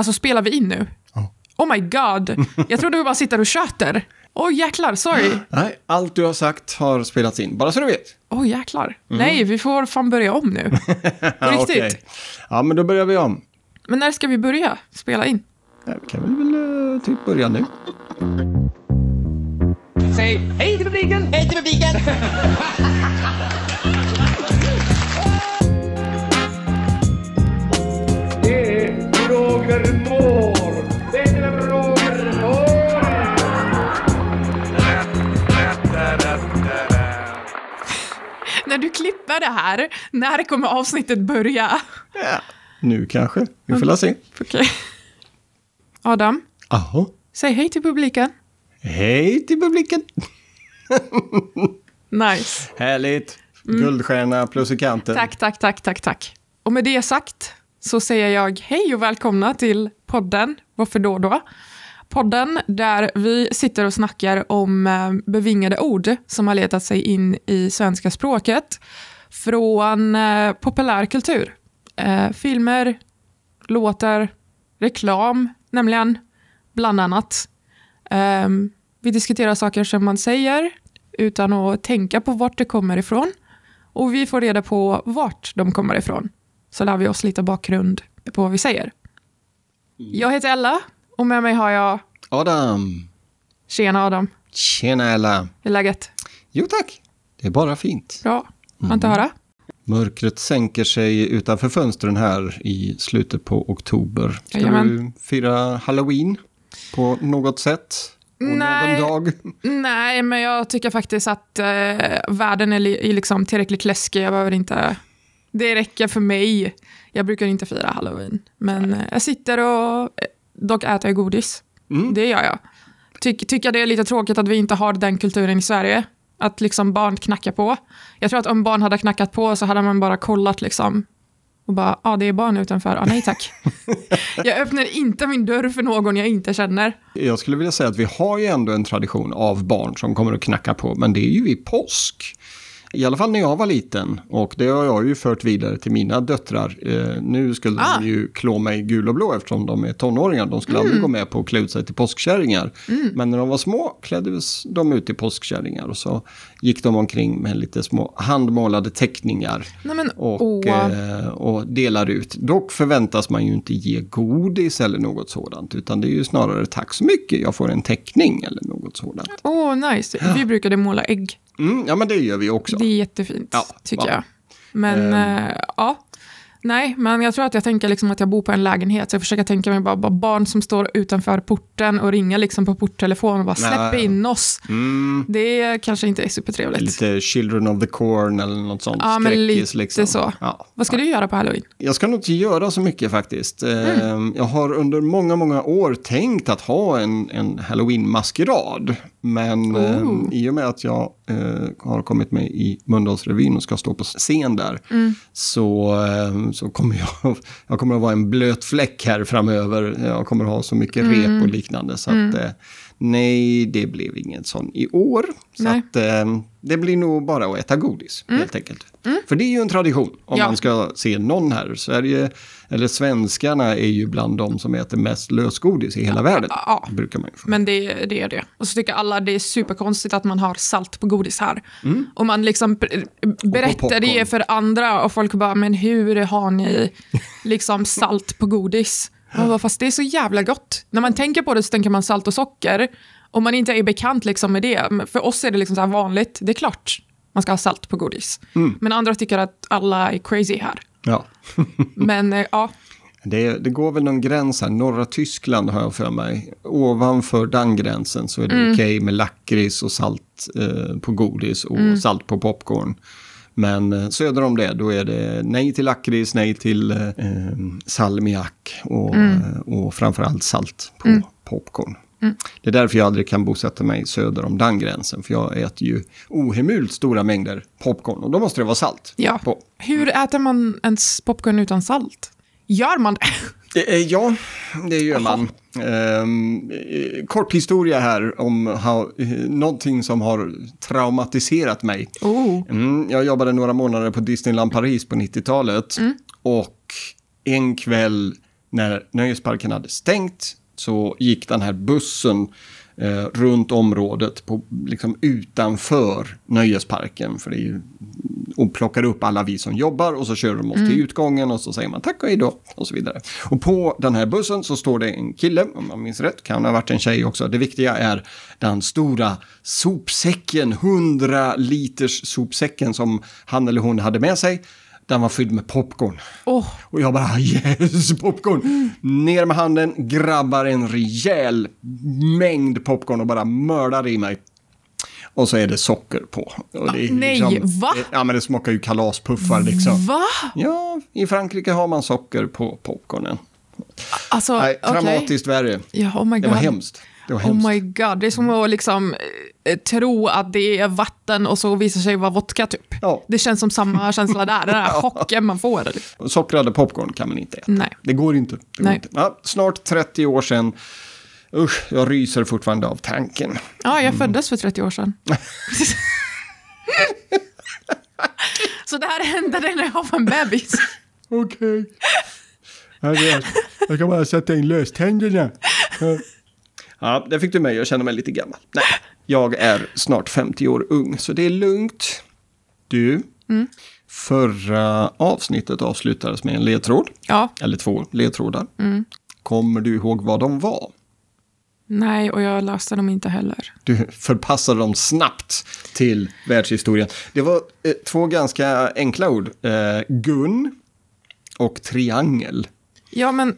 Alltså spelar vi in nu? Ja. Oh my god. Jag trodde vi bara sitter och tjöter. Åh oh, jäklar, sorry. Nej, allt du har sagt har spelats in, bara så du vet. Åh oh, jäklar. Nej, vi får fan börja om nu. På riktigt. Okej. Ja, men då börjar vi om. Men när ska vi börja spela in? Ja, Vi kan väl eh, typ börja nu. Säg hej till publiken! Hej till publiken! Roger Moore. Det är Roger Moore. När du klipper det här, när kommer avsnittet börja? Ja. Nu kanske. Vi får se. Okej. Adam, Jaha. säg hej till publiken. Hej till publiken. Nice. Härligt. Guldstjärna plus i kanten. Tack, tack, tack, tack, tack. Och med det sagt så säger jag hej och välkomna till podden Varför då då? Podden där vi sitter och snackar om eh, bevingade ord som har letat sig in i svenska språket från eh, populärkultur. Eh, filmer, låtar, reklam, nämligen, bland annat. Ehm, vi diskuterar saker som man säger utan att tänka på vart det kommer ifrån. Och vi får reda på vart de kommer ifrån. Så lär vi oss lite bakgrund på vad vi säger. Jag heter Ella och med mig har jag... Adam. Tjena Adam, Tjena Ella. hur är läget? Jo tack. Det är bara fint. Bra, mm. inte höra? Mörkret sänker sig utanför fönstren här i slutet på oktober. Ska Jajamän. du fira halloween på något sätt? Och Nej. någon dag? Nej, men jag tycker faktiskt att eh, världen är, li- är liksom tillräckligt läskig. Jag behöver inte... Det räcker för mig. Jag brukar inte fira halloween. Men jag sitter och... eh, Dock äter jag godis. Mm. Det gör jag. Ty, tycker det är lite tråkigt att vi inte har den kulturen i Sverige. Att liksom barn knackar på. Jag tror att om barn hade knackat på så hade man bara kollat liksom. Och bara, ja ah, det är barn utanför. Ah, nej tack. jag öppnar inte min dörr för någon jag inte känner. Jag skulle vilja säga att vi har ju ändå en tradition av barn som kommer att knacka på, men det är ju vid påsk. I alla fall när jag var liten och det har jag ju fört vidare till mina döttrar. Eh, nu skulle Ah. de ju klå mig gul och blå eftersom de är tonåringar. De skulle aldrig gå med på att klä ut sig till påskkärringar. Men när de var små kläddes de ut till påskkärringar och så gick de omkring med lite små handmålade teckningar Nej, men, och, åh. eh, och delar ut. Dock förväntas man ju inte ge godis eller något sådant, utan det är ju snarare tack så mycket, jag får en teckning eller något sådant. Åh, nice. Vi brukade måla ägg. Mm, ja, men det gör vi också. Det är jättefint, Ja, tycker ja. jag. Men, eh, ja. Nej, men jag tror att jag tänker liksom att jag bor på en lägenhet. Så jag försöker tänka mig bara, bara barn som står utanför porten och ringer liksom på porttelefonen och bara släpp Nej. in oss. Mm, Det kanske inte är supertrevligt. lite Children of the Corn eller något sånt. Ja, men lite liksom. så. Ja. Vad ska du göra på halloween? Jag ska nog inte göra så mycket faktiskt. Mm. Jag har under många, många år tänkt att ha en, en halloween-maskerad. Men eh, Oh. i och med att jag eh, har kommit med i Mölndalsrevyn och ska stå på scen där Mm. så, eh, så kommer jag, jag kommer att vara en blöt fläck här framöver. Jag kommer att ha så mycket Mm. rep och liknande. Så att, eh, nej, det blev ingen sån i år. Så att, eh, det blir nog bara att äta godis, helt enkelt. För det är ju en tradition. Om Ja. man ska se någon här. Sverige, eller svenskarna är ju bland de som äter mest lösgodis i hela världen. Ja. Brukar man få. Men det, det är det. Och så tycker alla det är superkonstigt att man har salt på godis här. Mm. Och man liksom ber- berättar det för andra och folk bara, men hur har ni liksom salt på godis? Bara, fast det är så jävla gott. När man tänker på det så tänker man salt och socker. Om man inte är bekant liksom med det. För oss är det liksom så vanligt. Det är klart man ska ha salt på godis. Mm. Men andra tycker att alla är crazy här. Ja. Men eh, ja, Det, det går väl någon gräns här. Norra Tyskland har jag för mig. Ovanför den gränsen så är det Mm. okej med lakrits och salt eh, på godis och Mm. salt på popcorn. Men eh, söder om det, då är det nej till lakrits, nej till eh, eh, salmiak och, Mm. och framförallt salt på popcorn. Det är därför jag aldrig kan bosätta mig söder om den gränsen. För jag äter ju ohemult stora mängder popcorn och då måste det vara salt ja. på. Hur äter man ens popcorn utan salt? Gör man det? Eh, Ja, det gör man. Eh, kort historia här om how, eh, någonting som har traumatiserat mig. Oh. Mm, jag jobbade några månader på Disneyland Paris på 90-talet. Och en kväll när nöjesparken hade stängt så gick den här bussen eh, runt området på, liksom utanför nöjesparken. För det är ju, och plockar upp alla vi som jobbar och så kör de oss till utgången och så säger man tack och hej då och så vidare. Och på den här bussen så står det en kille, om man minns rätt, kan ha varit en tjej också. Det viktiga är den stora sopsäcken, 100 liters sopsäcken som han eller hon hade med sig. Den var fylld med popcorn. Åh, Och jag bara yes, popcorn! Ner med handen, grabbar en rejäl mängd popcorn och bara mördar i mig. Och så är det socker på. Och det är nej, va? Ja, men det smakar ju kalaspuffar liksom. va? Ja, i Frankrike har man socker på popcornen. Alltså, Nej, okej. dramatiskt värre. Ja, oh Det var hemskt. Oh my god, det är som att liksom eh, tro att det är vatten och så visar sig vara vodka typ. Ja. Det känns som samma känsla där, den här chocken man får. Sockrade popcorn kan man inte äta. Nej. Det går inte. Det går inte. Ja, snart 30 år sedan. Usch, jag ryser fortfarande av tanken. Ja, Mm. jag föddes för 30 år sedan. så det här hände när jag var en bebis. Okej. Jag, jag kan bara sätta in löständerna. Ja, det fick du mig att känna mig lite gammal. Nej, jag är snart 50 år ung, så det är lugnt. Du, förra avsnittet avslutades med en ledtråd. Ja, Eller två ledtrådar. Kommer du ihåg vad de var? nej, och jag löste dem inte heller. Du förpassade dem snabbt till världshistorien. Det var eh, två ganska enkla ord. Eh, gun och triangel. Ja, men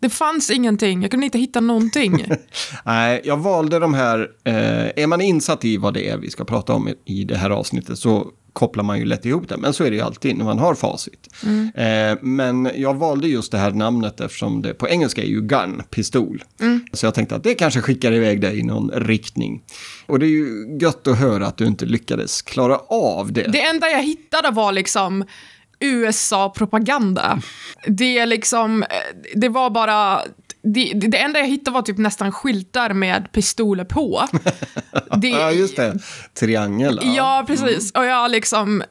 det fanns ingenting. Jag kunde inte hitta någonting. Nej, jag valde de här. Eh, är man insatt i vad det är vi ska prata om i, det här avsnittet så kopplar man ju lätt ihop det. Men så är det ju alltid när man har facit. Eh, men jag valde just det här namnet eftersom det på engelska är ju gun, pistol. Så jag tänkte att det kanske skickar iväg dig i någon riktning. Och det är ju gött att höra att du inte lyckades klara av det. Det enda jag hittade var liksom USA-propaganda. Det är liksom, eh, det var bara, det, det enda jag hittade var typ nästan skyltar med pistoler på. Det, Ja, just det. Triangel. Ja. Ja, precis. Och jag liksom,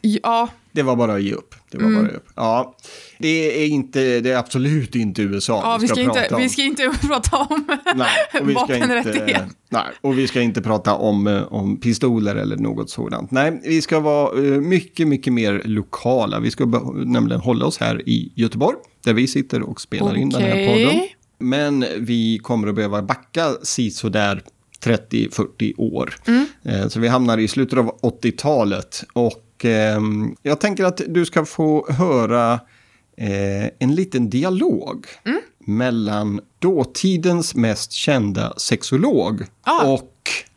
ja, Det var bara att ge upp. Det var bara att ge upp. Ja, det är, inte, det är absolut inte USA ja vi, ska prata inte, om. vi ska inte prata om Nej, och vi ska inte, nej, och vi ska inte prata om, eh, om pistoler eller något sådant. Nej, vi ska vara eh, mycket, mycket mer lokala. Vi ska nämligen hålla oss här i Göteborg, där vi sitter och spelar in den här podden. Men vi kommer att behöva backa sådär 30-40 år. Mm. Eh, Så vi hamnar i slutet av 80-talet. Och ehm, jag tänker att du ska få höra eh, en liten dialog Mm. mellan dåtidens mest kända sexolog Ah. och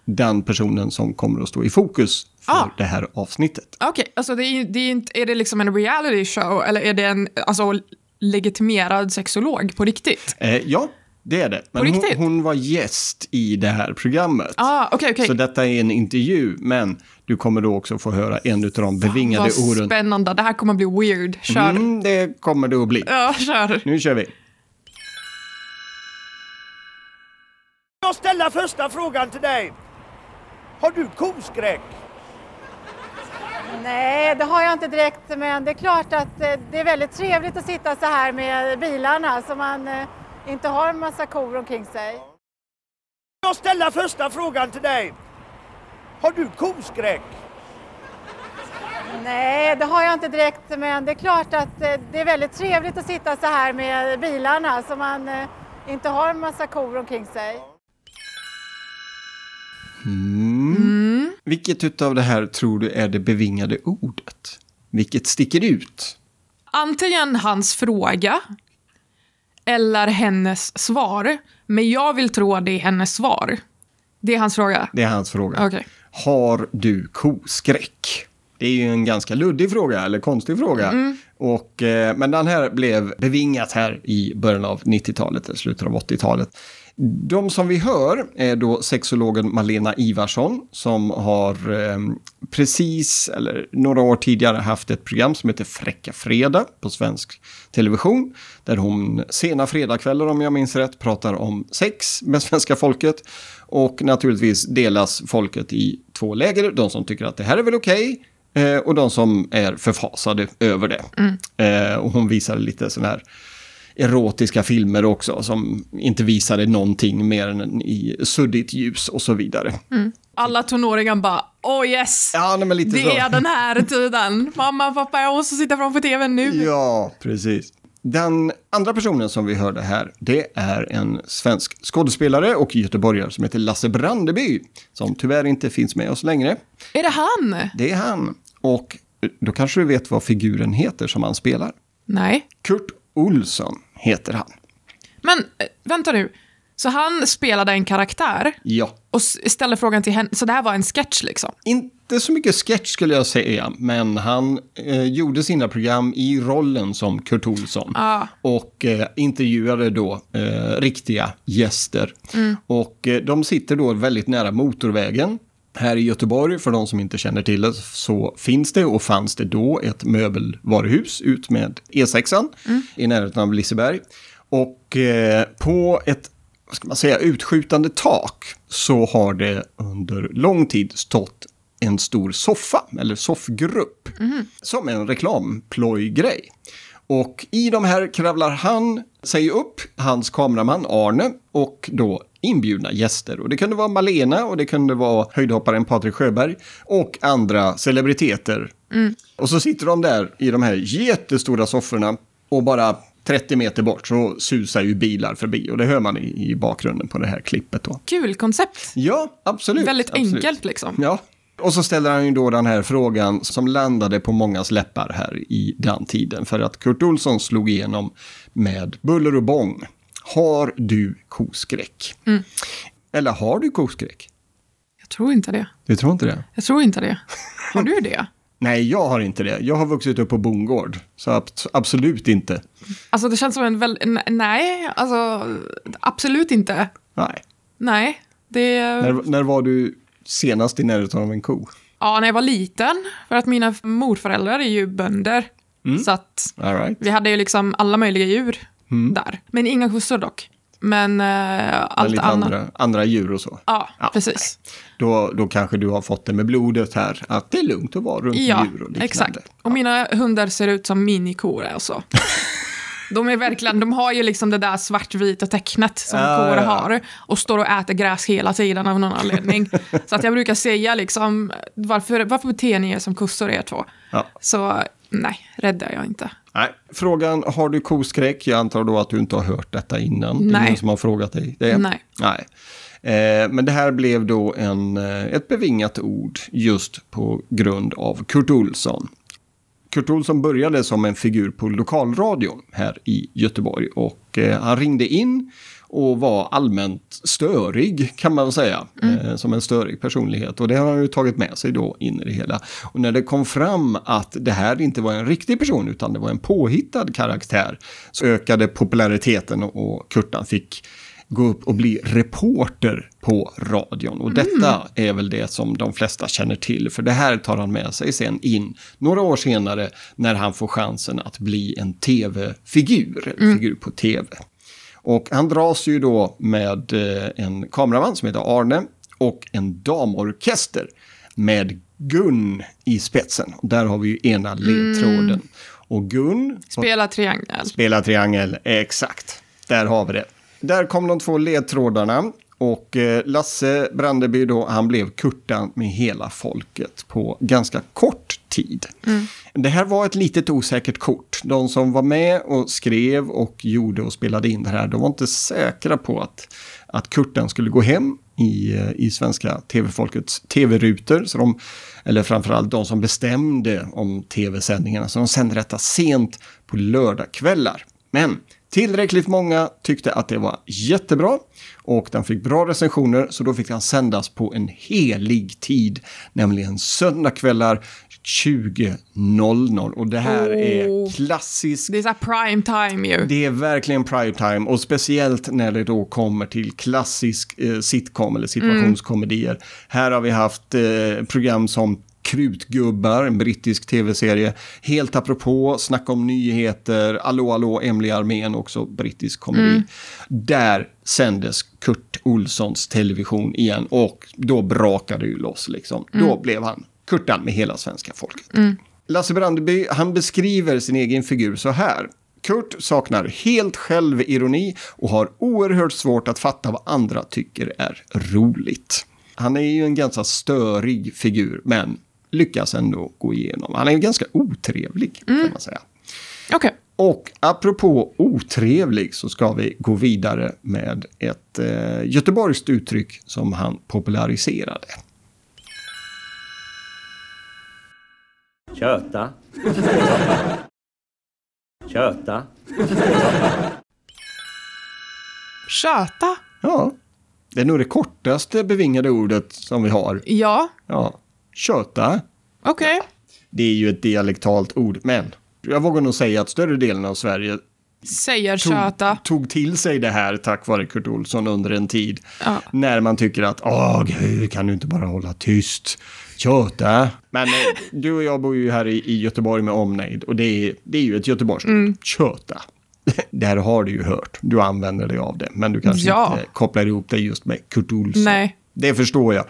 den personen som kommer att stå i fokus för Ah. det här avsnittet. Okej, alltså det är, det är, inte, är det liksom en reality show eller är det en alltså, legitimerad sexolog på riktigt? Eh, ja, det är det. Men hon, hon var gäst i det här programmet. Ah, okej, okej. Så detta är en intervju, men du kommer då också få höra en av de bevingade Vad orden. spännande, det här kommer bli weird. Kör. Mm, det kommer det att bli. Ja, kör. Nu kör vi. Jag ställer första frågan till dig. Har du koskräck? Nej, det har jag inte direkt, men det är klart att eh, det är väldigt trevligt att sitta så här med bilarna så man eh, inte har en massa kor omkring sig. Jag ställer första frågan till dig. Har du koskräck? Nej, det har jag inte direkt, men det är klart att eh, det är väldigt trevligt att sitta så här med bilarna så man eh, inte har en massa kor omkring sig. Mm. Vilket utav det här tror du är det bevingade ordet? Vilket sticker ut? Antingen hans fråga eller hennes svar. Men jag vill tro att det är hennes svar. Det är hans fråga. Det är hans fråga. Okej. Har du koskräck? Det är ju en ganska luddig fråga, eller konstig fråga. Och, eh, men den här blev bevingat här i början av 90-talet, eller slutet av 80-talet. De som vi hör är då sexologen Malena Ivarsson som har eh, precis, eller några år tidigare haft ett program som heter Fräcka Fredag på svensk television. Där hon sena fredagskvällar, om jag minns rätt, pratar om sex med svenska folket. Och naturligtvis delas folket i två läger. De som tycker att det här är väl okej. eh, och de som är förfasade över det. Eh, och hon visar lite sån här erotiska filmer också som inte visade någonting mer än i suddigt ljus och så vidare. Alla tonåringar bara, oh yes! Ja, nej, det så. är den här tiden. Mamma, pappa, jag måste sitta framför tvn nu. Ja, precis. Den andra personen som vi hörde här, det är en svensk skådespelare och göteborgare som heter Lasse Brandeby, som tyvärr inte finns med oss längre. Är det han? Det är han. Och då kanske du vet vad figuren heter som han spelar. Nej. Kurt Olsson heter han. Men eh, vänta nu. Så han spelade en karaktär Ja. och ställde frågan till henne. Så det här var en sketch liksom? Inte så mycket sketch skulle jag säga, men han eh, gjorde sina program i rollen som Kurt Olsson. Ah. Och eh, intervjuade då eh, riktiga gäster. Och eh, de sitter då väldigt nära motorvägen. Här i Göteborg, för de som inte känner till det, så finns det och fanns det då ett möbelvaruhus ut med E6 i närheten av Liseberg. Och eh, på ett vad ska man säga, utskjutande tak så har det under lång tid stått en stor soffa, eller soffgrupp, som en reklamplojgrej. Och i de här kravlar han sig upp, hans kameraman Arne och då inbjudna gäster. Och det kunde vara Malena och det kunde vara höjdhopparen Patrik Sjöberg och andra celebriteter. Och så sitter de där i de här jättestora sofforna och bara 30 meter bort så susar ju bilar förbi och det hör man i, i bakgrunden på det här klippet då. Kul koncept. Ja, absolut. Väldigt absolut. enkelt liksom. Ja. Och så ställer han ju då den här frågan som landade på mångas läppar här i den tiden. För att Kurt Olsson slog igenom med buller och bång. Har du koskräck? Mm. Eller har du koskräck? Jag tror inte det. Du tror inte det? Jag tror inte det. Har du det? Nej, jag har inte det. Jag har vuxit upp på bondgård. Så ab- absolut inte. Alltså det känns som en väl... Nej, alltså absolut inte. Nej. Nej. Det... När, när var du senast i närheten av en ko? Ja, när jag var liten. För att mina morföräldrar är ju bönder. Så att right. vi hade ju liksom alla möjliga djur där. Men inga kossor dock. Men eh, allt lite annat. andra, andra djur och så. Ja, Ja, precis. Då, då kanske du har fått det med blodet här, att det är lugnt att vara runt Ja, djur och liknande. exakt. Och mina hundar ser ut som minikor alltså. De är verkligen, de har ju liksom det där svartvita tecknet som Ja, kor har och står och äter gräs hela tiden av någon anledning. Så att jag brukar säga liksom, varför, varför beter ni er som kossor er två? Ja. Så nej, räddar jag inte. Nej. Frågan, har du koskräck? Jag antar då att du inte har hört detta innan. Det är Nej. ingen som har frågat dig det? Nej. Nej. Eh, men det här blev då en, eh, ett bevingat ord just på grund av Kurt Olsson. Kurt Olsson började som en figur på lokalradion här i Göteborg och eh, han ringde in och var allmänt störig kan man säga. Eh, som en störig personlighet och det har han ju tagit med sig då in i det hela. Och när det kom fram att det här inte var en riktig person utan det var en påhittad karaktär så ökade populariteten och Kurtan fick gå upp och bli reporter på radion. Och detta är väl det som de flesta känner till, för det här tar han med sig sen in några år senare när han får chansen att bli en tv-figur, en figur på tv. Och han dras ju då med eh, en kameraman som heter Arne och en damorkester med Gun i spetsen. Där har vi ju ena ledtråden. Och Gun Spela triangel. Spela triangel, exakt. Där har vi det. Där kom de två ledtrådarna. Och eh, Lasse Brandeby då, han blev kurtan med hela folket på ganska kort tid. Det här var ett litet osäkert kort. De som var med och skrev och gjorde och spelade in det här, de var inte säkra på att, att kurtan skulle gå hem i, eh, i svenska tv-folkets tv-rutor. Så de, eller framförallt de som bestämde om tv-sändningarna. Så de sände detta sent på lördagskvällar. Men tillräckligt många tyckte att det var jättebra och den fick bra recensioner så då fick den sändas på en helig tid, nämligen söndagskvällar 20.00 och det här Oh. är klassisk Det är så prime time ju. det är verkligen prime time och speciellt när det då kommer till klassisk eh, sitcom eller situationskomedier. Här har vi haft eh, program som Krutgubbar, en brittisk tv-serie. Helt apropå, Snacka om nyheter, Allå Allå, Emily Armén, också brittisk komedi. Där sändes Kurt Olssons television igen och då brakade det ju loss liksom. Då blev han Kurtan med hela svenska folket. Lasse Brandeby, han beskriver sin egen figur så här. Kurt saknar helt självironi och har oerhört svårt att fatta vad andra tycker är roligt. Han är ju en ganska störig figur, men lyckas ändå gå igenom. Han är ganska otrevlig, kan man säga. Okej. Och apropå otrevlig så ska vi gå vidare med ett eh, göteborgskt uttryck som han populariserade. Köta. Köta. Köta. Ja, det är nog det kortaste bevingade ordet som vi har. Ja, Ja, köta. okej. Det är ju ett dialektalt ord, men jag vågar nog säga att större delen av Sverige Säger tog, köta. tog till sig det här tack vare Kurt Olsson under en tid. Ja. När man tycker att, åh gud, kan du inte bara hålla tyst? Köta. Men eh, du och jag bor ju här i, i Göteborg med omnejd och det är, det är ju ett Göteborgsord. Mm. Köta. Det här har du ju hört. Du använder dig av det. Men du kanske Ja. inte kopplar ihop det just med Kurt Olsson. Nej. Det förstår jag.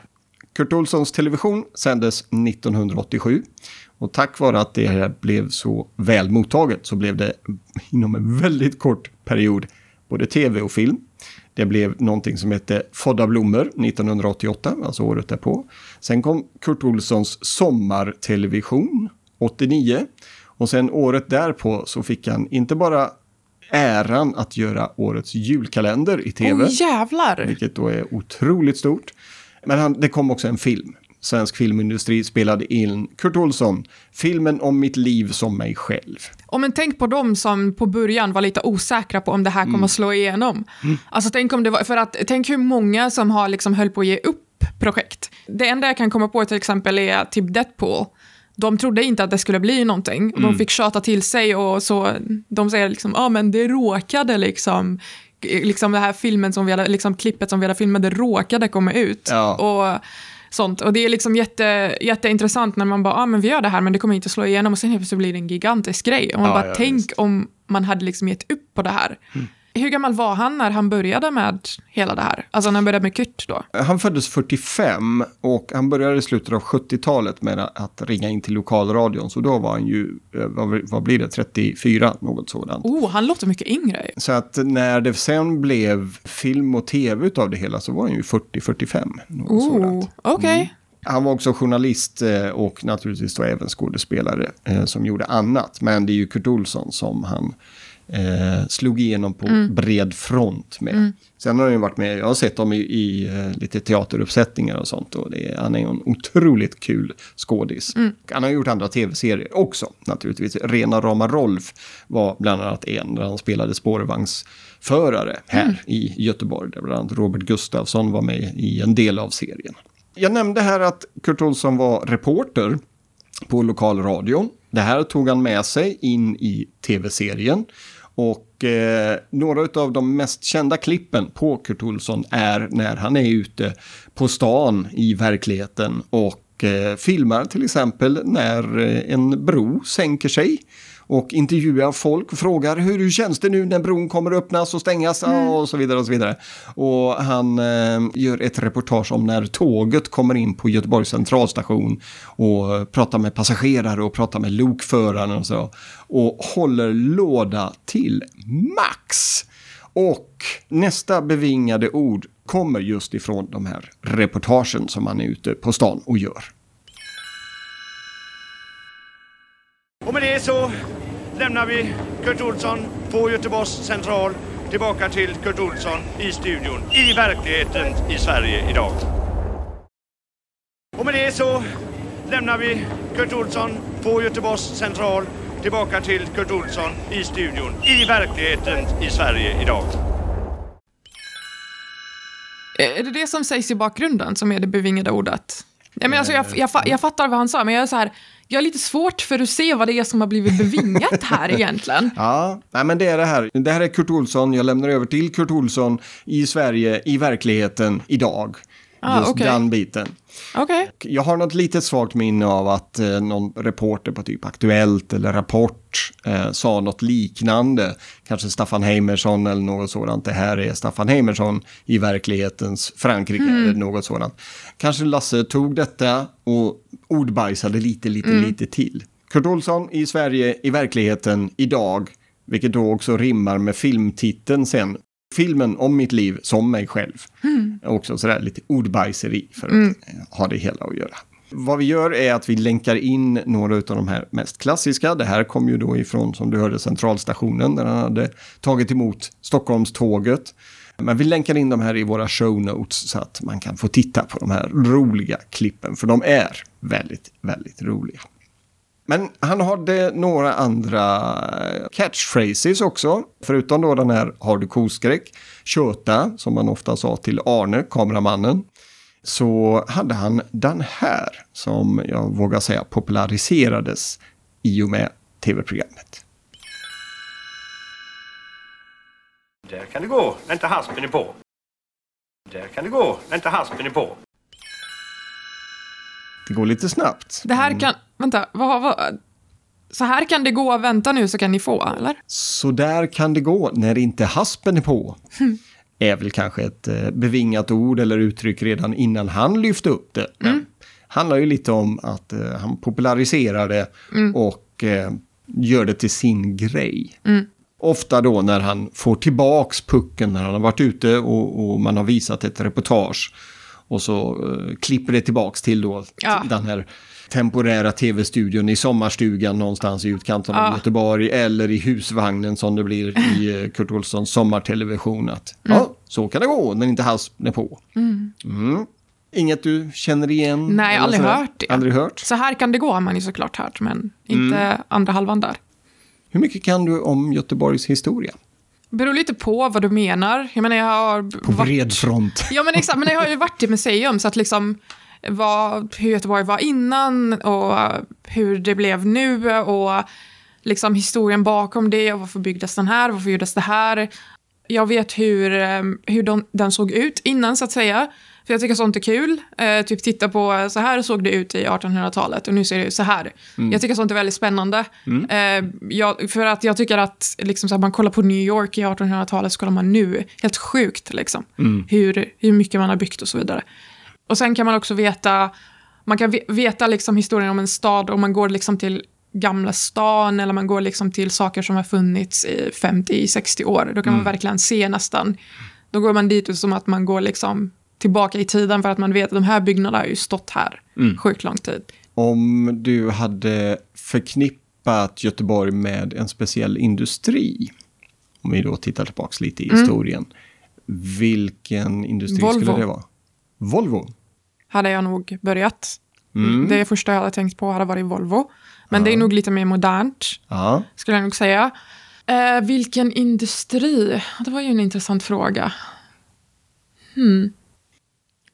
Kurt Olssons television sändes 1987. Och tack vare att det här blev så väl mottaget så blev det inom en väldigt kort period både tv och film. Det blev någonting som hette Fodda blommor 1988, alltså året därpå. Sen kom Kurt Olssons sommartelevision 89. Och sen året därpå så fick han inte bara äran att göra årets julkalender i tv. Åh jävlar. Vilket då är otroligt stort. Men han, det kom också en film. Svensk filmindustri spelade in Kurt Olsson, filmen om mitt liv som mig själv. Och men tänk på dem som på början var lite osäkra på om det här kommer att slå igenom. Alltså tänk om det var, för att tänk hur många som har liksom höll på att ge upp projekt. Det enda jag kan komma på till exempel är typ Deadpool. De trodde inte att det skulle bli någonting. Och De fick tjata till sig och så, de säger liksom, ja ah, men det råkade liksom, liksom det här filmen som vi hade, liksom klippet som vi hade filmat, det råkade komma ut. Ja. Och sånt. Och det är liksom jätte, jätteintressant när man bara, ah, men vi gör det här men det kommer inte slå igenom och sen helt plötsligt blir det en gigantisk grej. Och man Ja, bara, ja, tänk visst. om man hade liksom gett upp på det här. Hur gammal var han när han började med hela det här? Alltså när han började med Kurt då? Han föddes 45 och han började i slutet av 70-talet med att ringa in till lokalradion. Så då var han ju, eh, vad, vad blir det, 34, något sådant. Oh, han låter mycket yngre. Så att när det sen blev film och tv utav det hela så var han ju 40-45. något Oh, okej. Han var också journalist eh, och naturligtvis då även skådespelare eh, som gjorde annat. Men det är ju Kurt Olsson som han eh, slog igenom på bred front med. Sen har han ju varit med, jag har sett dem i, i eh, lite teateruppsättningar och sånt. Och det han är ju en otroligt kul skådis. Han har gjort andra tv-serier också naturligtvis. Rena rama Rolf var bland annat en där han spelade spårvagnsförare här i Göteborg. Där bland annat Robert Gustafsson var med i en del av serien. Jag nämnde här att Kurt Olsson var reporter på lokalradion. Det här tog han med sig in i tv-serien. Och eh, några av de mest kända klippen på Kurt Olsson är när han är ute på stan i verkligheten och eh, filmar till exempel när eh, en bro sänker sig och intervjuar folk och frågar hur känns det nu när bron kommer öppnas och stängas och så vidare och så vidare. Och han eh, gör ett reportage om när tåget kommer in på Göteborgs centralstation och pratar med passagerare och pratar med lokföraren och så. Och håller låda till max. Och nästa bevingade ord kommer just ifrån de här reportagen som han är ute på stan och gör. Och med det så lämnar vi Kurt Olsson på Göteborgs central tillbaka till Kurt Olsson i studion, i verkligheten i Sverige idag. Och med det så lämnar vi Kurt Olsson på Göteborgs central tillbaka till Kurt Olsson i studion, i verkligheten i Sverige idag. Är det det som sägs i bakgrunden som är det bevingade ordet? Ja, men alltså, jag, jag, jag fattar vad han sa, men jag är så här, jag har lite svårt för att se vad det är som har blivit bevingat här egentligen. Ja, nej men det är det här. Det här är Kurt Olsson. Jag lämnar över till Kurt Olsson i Sverige, i verkligheten, idag. Ah, Just okej. den biten. Okej. Jag har något litet svagt minne av att eh, någon reporter på typ Aktuellt eller Rapport eh, sa något liknande. Kanske Staffan Heimersson eller något sådant. Det här är Staffan Heimersson i verklighetens Frankrike eller något sådant. Kanske Lasse tog detta och ordbajsade lite, lite, lite till. Kurt Olsson i Sverige, i verkligheten, idag. Vilket då också rimmar med filmtiteln sen. Filmen om mitt liv som mig själv. Mm. Också sådär lite ordbajseri för att mm. ha det hela att göra. Vad vi gör är att vi länkar in några av de här mest klassiska. Det här kom ju då ifrån, som du hörde, centralstationen där han hade tagit emot Stockholmståget. Men vi länkar in de här i våra show notes så att man kan få titta på de här roliga klippen, för de är väldigt, väldigt roliga. Men han hade några andra catchphrases också. Förutom då den här Har du koskräck? Köta, som man ofta sa till Arne, kameramannen. Så hade han den här, som jag vågar säga populariserades i och med tv-programmet. Där kan det gå när inte haspen är på. Där kan det gå när inte haspen är på. Det går lite snabbt. Det här kan... Vänta, vad, vad, så här kan det gå, vänta nu så kan ni få, eller? Så där kan det gå när inte haspen är på. är väl kanske ett eh, bevingat ord eller uttryck redan innan han lyfte upp det. Men mm. handlar ju lite om att uh, han populariserar det mm. och uh, gör det till sin grej. Mm. Ofta då när han får tillbaks pucken när han har varit ute och, och man har visat ett reportage. Och så uh, klipper det tillbaks till då ja. den här temporära tv-studion i sommarstugan någonstans i utkanten av Göteborg eller i husvagnen som det blir i eh, Kurt Olssons sommartelevision. Att, mm. Ja, så kan det gå när inte haspen är på. Mm. Mm. Inget du känner igen? Nej, aldrig hört det. Aldrig hört? Så här kan det gå har man ju såklart hört, men inte mm. andra halvan där. Hur mycket kan du om Göteborgs historia? beror lite på vad du menar. Jag menar, jag har på bred varit... front. Ja, men exakt. Men jag har ju varit i museum, så att liksom vad, hur Göteborg var innan och hur det blev nu och liksom historien bakom det och varför byggdes den här, varför gjordes det här. Jag vet hur, eh, hur de, den såg ut innan så att säga. För jag tycker sånt är kul. Eh, typ titta på, så här såg det ut i 1800-talet och nu ser det ut så här. Mm. Jag tycker sånt är väldigt spännande. Mm. Eh, jag, för att jag tycker att liksom, så här, man kollar på New York i 1800-talet så kollar man nu. Helt sjukt liksom. Mm. Hur, hur mycket man har byggt och så vidare. Och sen kan man också veta, man kan veta liksom historien om en stad om man går liksom till Gamla stan eller man går liksom till saker som har funnits i 50-60 år. Då kan mm. man verkligen se nästan. Då går man dit som att man går liksom tillbaka i tiden för att man vet att de här byggnaderna har ju stått här mm. sjukt lång tid. Om du hade förknippat Göteborg med en speciell industri, om vi då tittar tillbaka lite i mm. historien, vilken industri Volvo. skulle det vara? Volvo? Hade jag nog börjat. Mm. Det första jag hade tänkt på hade varit Volvo. Men ja. det är nog lite mer modernt, ja. skulle jag nog säga. Eh, vilken industri? Det var ju en intressant fråga. Hmm.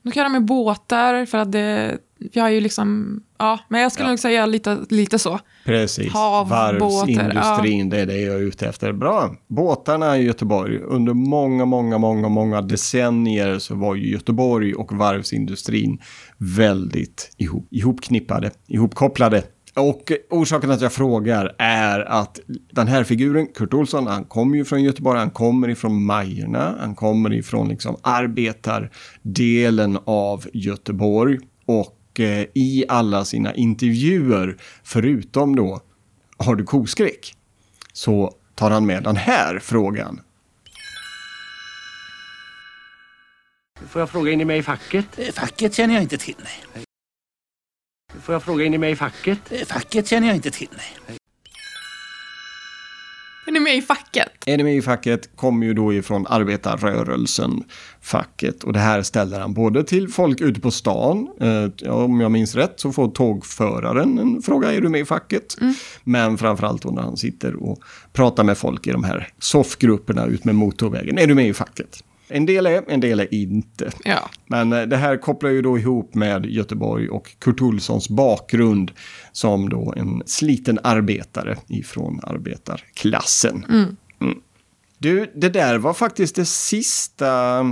Då kan jag med båtar, för att det, vi har ju liksom, ja, men jag skulle ja. nog säga lite, lite så. Precis, Hav, varvsindustrin, ja. det är det jag är ute efter. Bra, båtarna i Göteborg, under många, många, många, många decennier så var ju Göteborg och varvsindustrin väldigt ihop, ihopknippade, ihopkopplade. Och orsaken att jag frågar är att den här figuren, Kurt Olsson, han kommer ju från Göteborg, han kommer ifrån Majerna, han kommer ifrån liksom arbetardelen av Göteborg. Och eh, i alla sina intervjuer, förutom då Har du koskräck? Så tar han med den här frågan. Får jag fråga, är ni med i facket? Eh, facket känner jag inte till, nej. Får jag fråga, är ni med i facket? Eh, facket känner jag inte till, nej. Är ni med i facket? Är ni med i facket kommer ju då ifrån arbetarrörelsen, facket. Och det här ställer han både till folk ute på stan, eh, om jag minns rätt så får tågföraren en fråga, är du med i facket? Mm. Men framförallt då när han sitter och pratar med folk i de här soffgrupperna ut med motorvägen, är du med i facket? En del är, en del är inte. Ja. Men eh, det här kopplar ju då ihop med Göteborg och Kurt Olssons bakgrund som då en sliten arbetare ifrån arbetarklassen. Mm. Mm. Du, det där var faktiskt det sista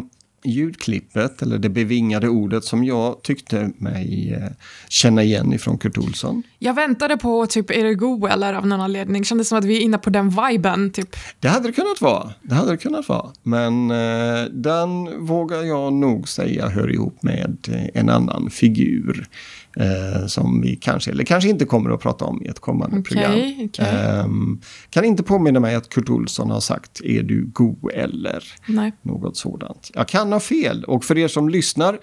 ljudklippet, eller det bevingade ordet som jag tyckte mig eh, känna igen ifrån Kurt Olsson. Jag väntade på typ Är det go eller av någon anledning. Kändes som att vi är inne på den viben. Typ. Det hade det kunnat vara. Det hade det kunnat vara. Men eh, den vågar jag nog säga hör ihop med en annan figur. Eh, som vi kanske, eller kanske inte kommer att prata om i ett kommande Okej, program. okej. Ehm, kan inte påminna mig att Kurt Olsson har sagt är du go eller Nej. något sådant. Jag kan ha fel och för er som lyssnar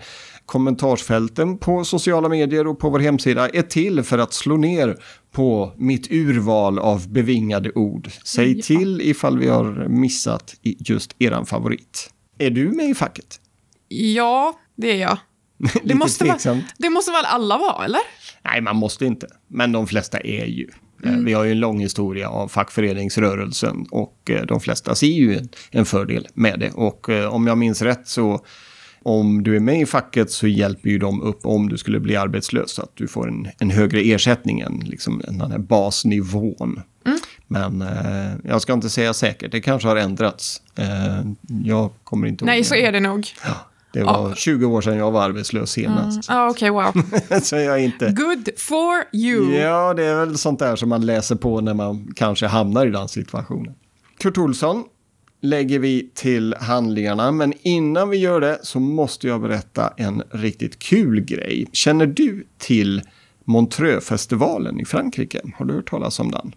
kommentarsfälten på sociala medier och på vår hemsida är till för att slå ner på mitt urval av bevingade ord. Säg Ja. till ifall vi har missat just eran favorit. Är du med i facket? Ja, det är jag. Lite måste tveksamt. Det måste väl alla vara, eller? Nej, man måste inte. Men de flesta är ju. Eh, Vi har ju en lång historia av fackföreningsrörelsen och eh, de flesta ser ju en, fördel med det. Och eh, om jag minns rätt så om du är med i facket så hjälper ju de upp om du skulle bli arbetslös så att du får en, en högre ersättning än liksom, den här basnivån. Men eh, jag ska inte säga säkert, det kanske har ändrats. Eh, jag kommer inte ihåg. Nej, så är det nog. Det var 20 år sedan jag var arbetslös senast. Ja, okej, wow. så jag inte... Good for you. Ja, det är väl sånt där som man läser på när man kanske hamnar i den situationen. Kurt Olsson lägger vi till handlingarna, men innan vi gör det så måste jag berätta en riktigt kul grej. Känner du till Montreux-festivalen i Frankrike? Har du hört talas om den?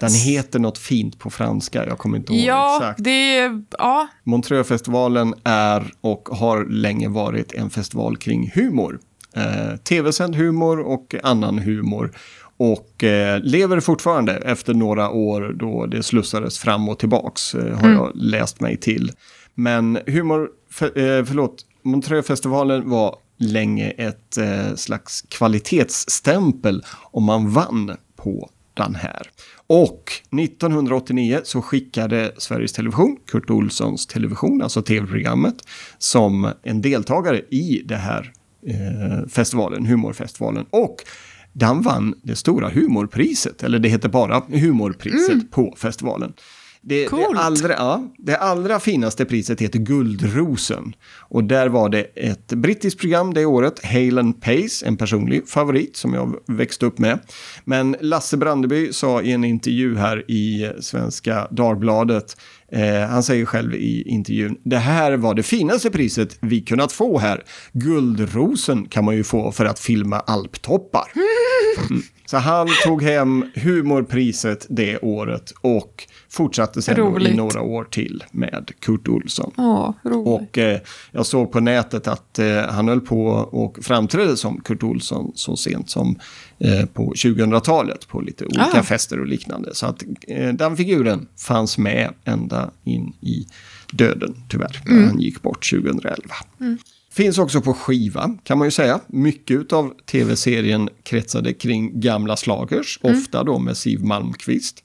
Den heter något fint på franska, jag kommer inte ihåg Ja, exakt. det är... Ja, Montreux-festivalen är och har länge varit en festival kring humor. Eh, Tv-sänd humor och annan humor. Och eh, lever fortfarande efter några år då det slussades fram och tillbaks, eh, har jag läst mig till. Men humor, för, eh, förlåt, Montreux-festivalen var länge ett eh, slags kvalitetsstämpel om man vann på den här. Och 1989 så skickade Sveriges Television, Kurt Olssons Television, alltså tv-programmet, som en deltagare i det här eh, festivalen, humorfestivalen. Och den vann det stora humorpriset, eller det heter bara humorpriset på festivalen. Det, det, allra, ja, det allra finaste priset heter Guldrosen. Och där var det ett brittiskt program det året, Hale and Pace, en personlig favorit som jag växte upp med. Men Lasse Brandeby sa i en intervju här i Svenska Dagbladet, eh, han säger själv i intervjun, det här var det finaste priset vi kunnat få här. Guldrosen kan man ju få för att filma alptoppar. Så han tog hem humorpriset det året och fortsatte sen i några år till med Kurt Olsson. Åh. Och eh, jag såg på nätet att eh, han höll på och framträdde som Kurt Olsson så sent som eh, på 2000-talet på lite olika Ah. fester och liknande. Så att eh, den figuren fanns med ända in i döden tyvärr. när Han gick bort 2011. Finns också på skiva kan man ju säga. Mycket av tv-serien kretsade kring gamla slagers, ofta då med Siv Malmkvist.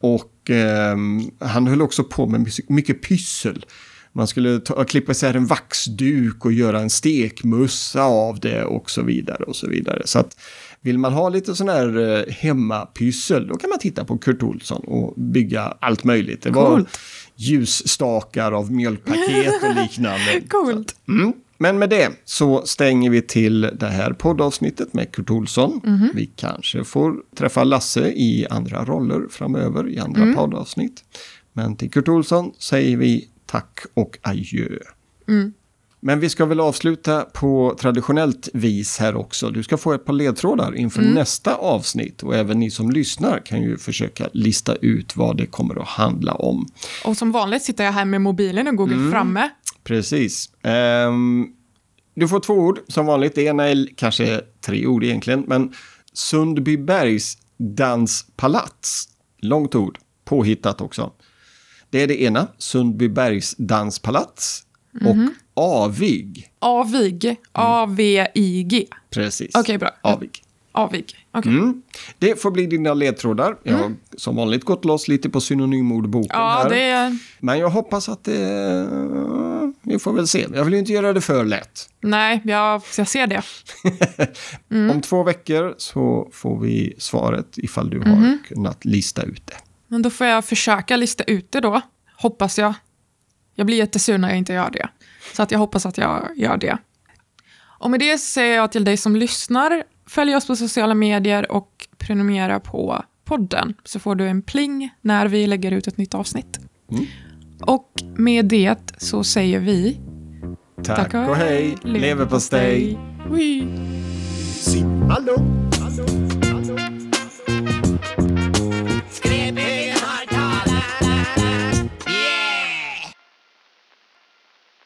Och ehm, han höll också på med mycket- pyssel. Man skulle ta, klippa isär en vaxduk och göra en stekmussa av det och så vidare och så vidare. Så att vill man ha lite sån här eh, hemmapyssel då kan man titta på Kurt Olsson och bygga allt möjligt. Det var Coolt. ljusstakar av mjölkpaket och liknande. Coolt. Mm. Men med det så stänger vi till det här poddavsnittet med Kurt Olsson. Vi kanske får träffa Lasse i andra roller framöver i andra poddavsnitt. Men till Kurt Olsson säger vi tack och adjö. Men vi ska väl avsluta på traditionellt vis här också. Du ska få ett par ledtrådar inför nästa avsnitt och även ni som lyssnar kan ju försöka lista ut vad det kommer att handla om. Och som vanligt sitter jag här med mobilen och Google Mm. framme. Precis. Ehm, du får två ord som vanligt. Det ena är kanske tre ord egentligen, men Sundbybergs danspalats. Långt ord, påhittat också. Det är det ena, Sundbybergs danspalats. Och Avig. Avig. A-V-I-G. Precis. Okej, bra. Avig. Avig. Okej. Mm. Det får bli dina ledtrådar. Jag har som vanligt gått loss lite på synonymordboken Ja, här. det. Men jag hoppas att det... Vi får väl se. Jag vill ju inte göra det för lätt. Nej, jag, jag ser det. Om två veckor så får vi svaret ifall du har kunnat lista ut det. Men då får jag försöka lista ut det då. Hoppas jag. Jag blir jättesur när jag inte gör det. Så att jag hoppas att jag gör det. Och med det säger jag till dig som lyssnar, följ oss på sociala medier och prenumerera på podden. Så får du en pling när vi lägger ut ett nytt avsnitt. Och med det så säger vi Tack, och hej, leverpastej. Ui. simma lugnt.